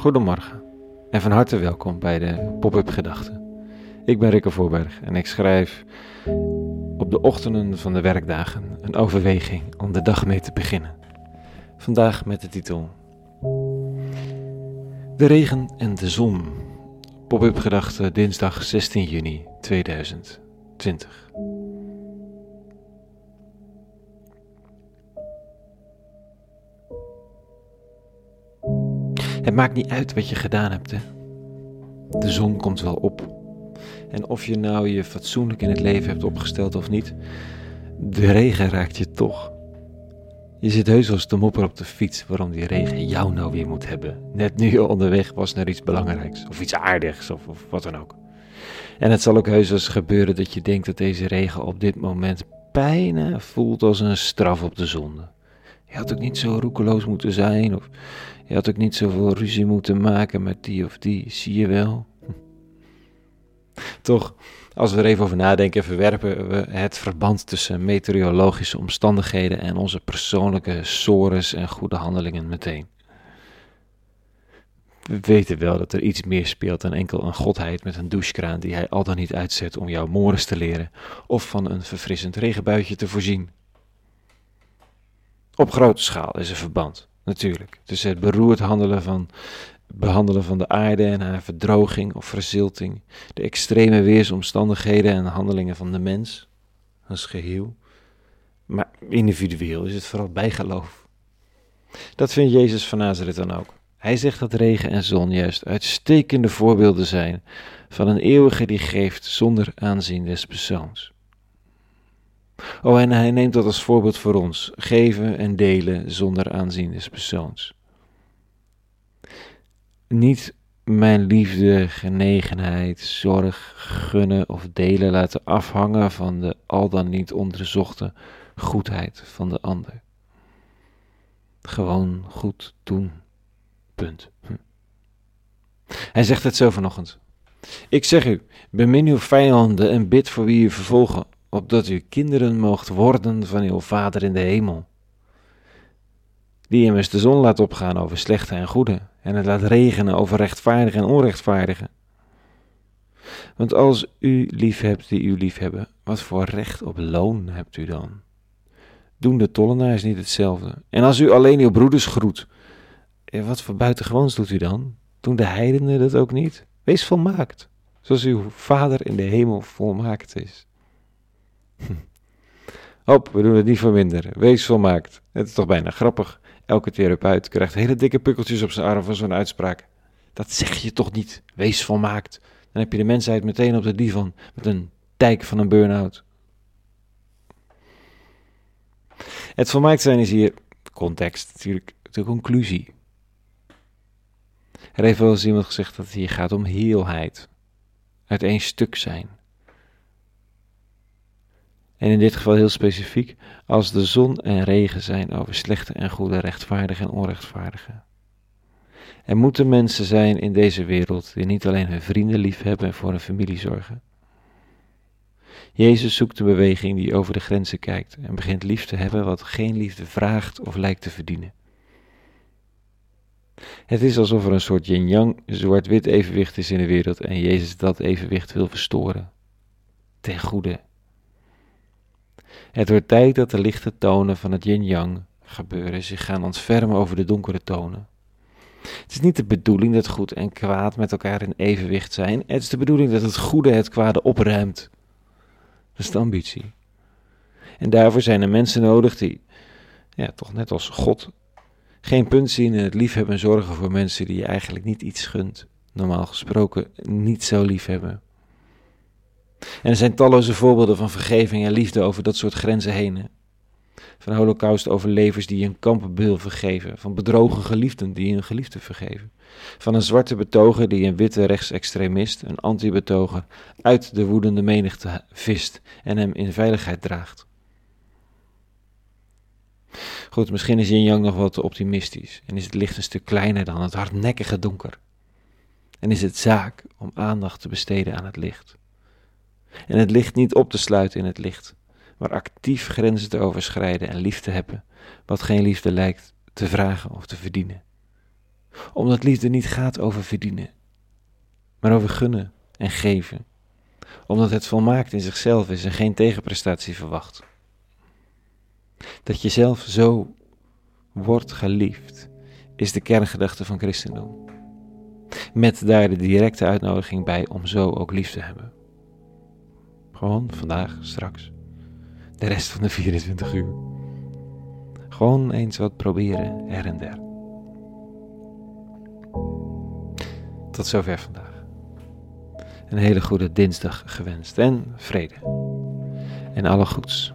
Goedemorgen en van harte welkom bij de Pop-up Gedachten. Ik ben Rikke Voorberg en ik schrijf op de ochtenden van de werkdagen een overweging om de dag mee te beginnen. Vandaag met de titel De regen en de zon. Pop-up Gedachten dinsdag 16 juni 2020. Het maakt niet uit wat je gedaan hebt, hè. De zon komt wel op. En of je nou je fatsoenlijk in het leven hebt opgesteld of niet, de regen raakt je toch. Je zit heus als te mopper op de fiets waarom die regen jou nou weer moet hebben. Net nu je onderweg was naar iets belangrijks, of iets aardigs, of, of wat dan ook. En het zal ook heus eens gebeuren dat je denkt dat deze regen op dit moment bijna voelt als een straf op de zonde. Je had ook niet zo roekeloos moeten zijn, of je had ook niet zoveel ruzie moeten maken met die of die, zie je wel. Toch, als we er even over nadenken, verwerpen we het verband tussen meteorologische omstandigheden en onze persoonlijke sores en goede handelingen meteen. We weten wel dat er iets meer speelt dan enkel een godheid met een douchekraan die hij al dan niet uitzet om jouw mores te leren of van een verfrissend regenbuitje te voorzien. Op grote schaal is er verband, natuurlijk, tussen het beroerd handelen van, behandelen van de aarde en haar verdroging of verzilting, de extreme weersomstandigheden en handelingen van de mens als geheel. Maar individueel is het vooral bijgeloof. Dat vindt Jezus van Nazareth dan ook. Hij zegt dat regen en zon juist uitstekende voorbeelden zijn van een eeuwige die geeft zonder aanzien des persoons. Oh, en hij neemt dat als voorbeeld voor ons: geven en delen zonder aanzien des persoons. Niet mijn liefde, genegenheid, zorg, gunnen of delen laten afhangen van de al dan niet onderzochte goedheid van de ander. Gewoon goed doen. Punt. Hm. Hij zegt het zo vanochtend. Ik zeg u, bemin uw vijanden en bid voor wie u vervolgen, opdat u kinderen moogt worden van uw Vader in de hemel. Die immers de zon laat opgaan over slechte en goede, en het laat regenen over rechtvaardigen en onrechtvaardigen. Want als u lief hebt die u lief hebben, wat voor recht op loon hebt u dan? Doen de tollenaars niet hetzelfde? En als u alleen uw broeders groet, wat voor buitengewoons doet u dan? Doen de heidenen dat ook niet? Wees volmaakt, zoals uw Vader in de hemel volmaakt is. Hop, we doen het niet voor minder. Wees volmaakt. Het is toch bijna grappig. Elke therapeut krijgt hele dikke pukkeltjes op zijn arm van zo'n uitspraak. Dat zeg je toch niet? Wees volmaakt. Dan heb je de mensheid meteen op de divan met een dijk van een burn-out. Het volmaakt zijn is hier, context natuurlijk, de conclusie. Er heeft wel eens iemand gezegd dat het hier gaat om heelheid. Uit één stuk zijn. En in dit geval heel specifiek, als de zon en regen zijn over slechte en goede, rechtvaardige en onrechtvaardige. Er moeten mensen zijn in deze wereld die niet alleen hun vrienden lief hebben en voor hun familie zorgen. Jezus zoekt een beweging die over de grenzen kijkt en begint lief te hebben wat geen liefde vraagt of lijkt te verdienen. Het is alsof er een soort yin-yang, zwart-wit evenwicht is in de wereld en Jezus dat evenwicht wil verstoren. Ten goede het wordt tijd dat de lichte tonen van het yin-yang gebeuren zich gaan ontfermen over de donkere tonen. Het is niet de bedoeling dat goed en kwaad met elkaar in evenwicht zijn. Het is de bedoeling dat het goede het kwade opruimt. Dat is de ambitie. En daarvoor zijn er mensen nodig die, ja, toch net als God, geen punt zien in het liefhebben en zorgen voor mensen die je eigenlijk niet iets gunt. Normaal gesproken niet zo liefhebben. En er zijn talloze voorbeelden van vergeving en liefde over dat soort grenzen heen. Van holocaust-overlevers die een kampenbeul vergeven. Van bedrogen geliefden die een geliefde vergeven. Van een zwarte betoger die een witte rechtsextremist, een anti-betoger, uit de woedende menigte vist en hem in veiligheid draagt. Goed, misschien is Yin Yang nog wat te optimistisch en is het licht een stuk kleiner dan het hardnekkige donker. En is het zaak om aandacht te besteden aan het licht. En het licht niet op te sluiten in het licht, maar actief grenzen te overschrijden en lief te hebben, wat geen liefde lijkt te vragen of te verdienen. Omdat liefde niet gaat over verdienen, maar over gunnen en geven. Omdat het volmaakt in zichzelf is en geen tegenprestatie verwacht. Dat je zelf zo wordt geliefd, is de kerngedachte van christendom. Met daar de directe uitnodiging bij om zo ook lief te hebben. Gewoon vandaag, straks. De rest van de 24 uur. Gewoon eens wat proberen, er en der. Tot zover vandaag. Een hele goede dinsdag gewenst en vrede. En alle goeds.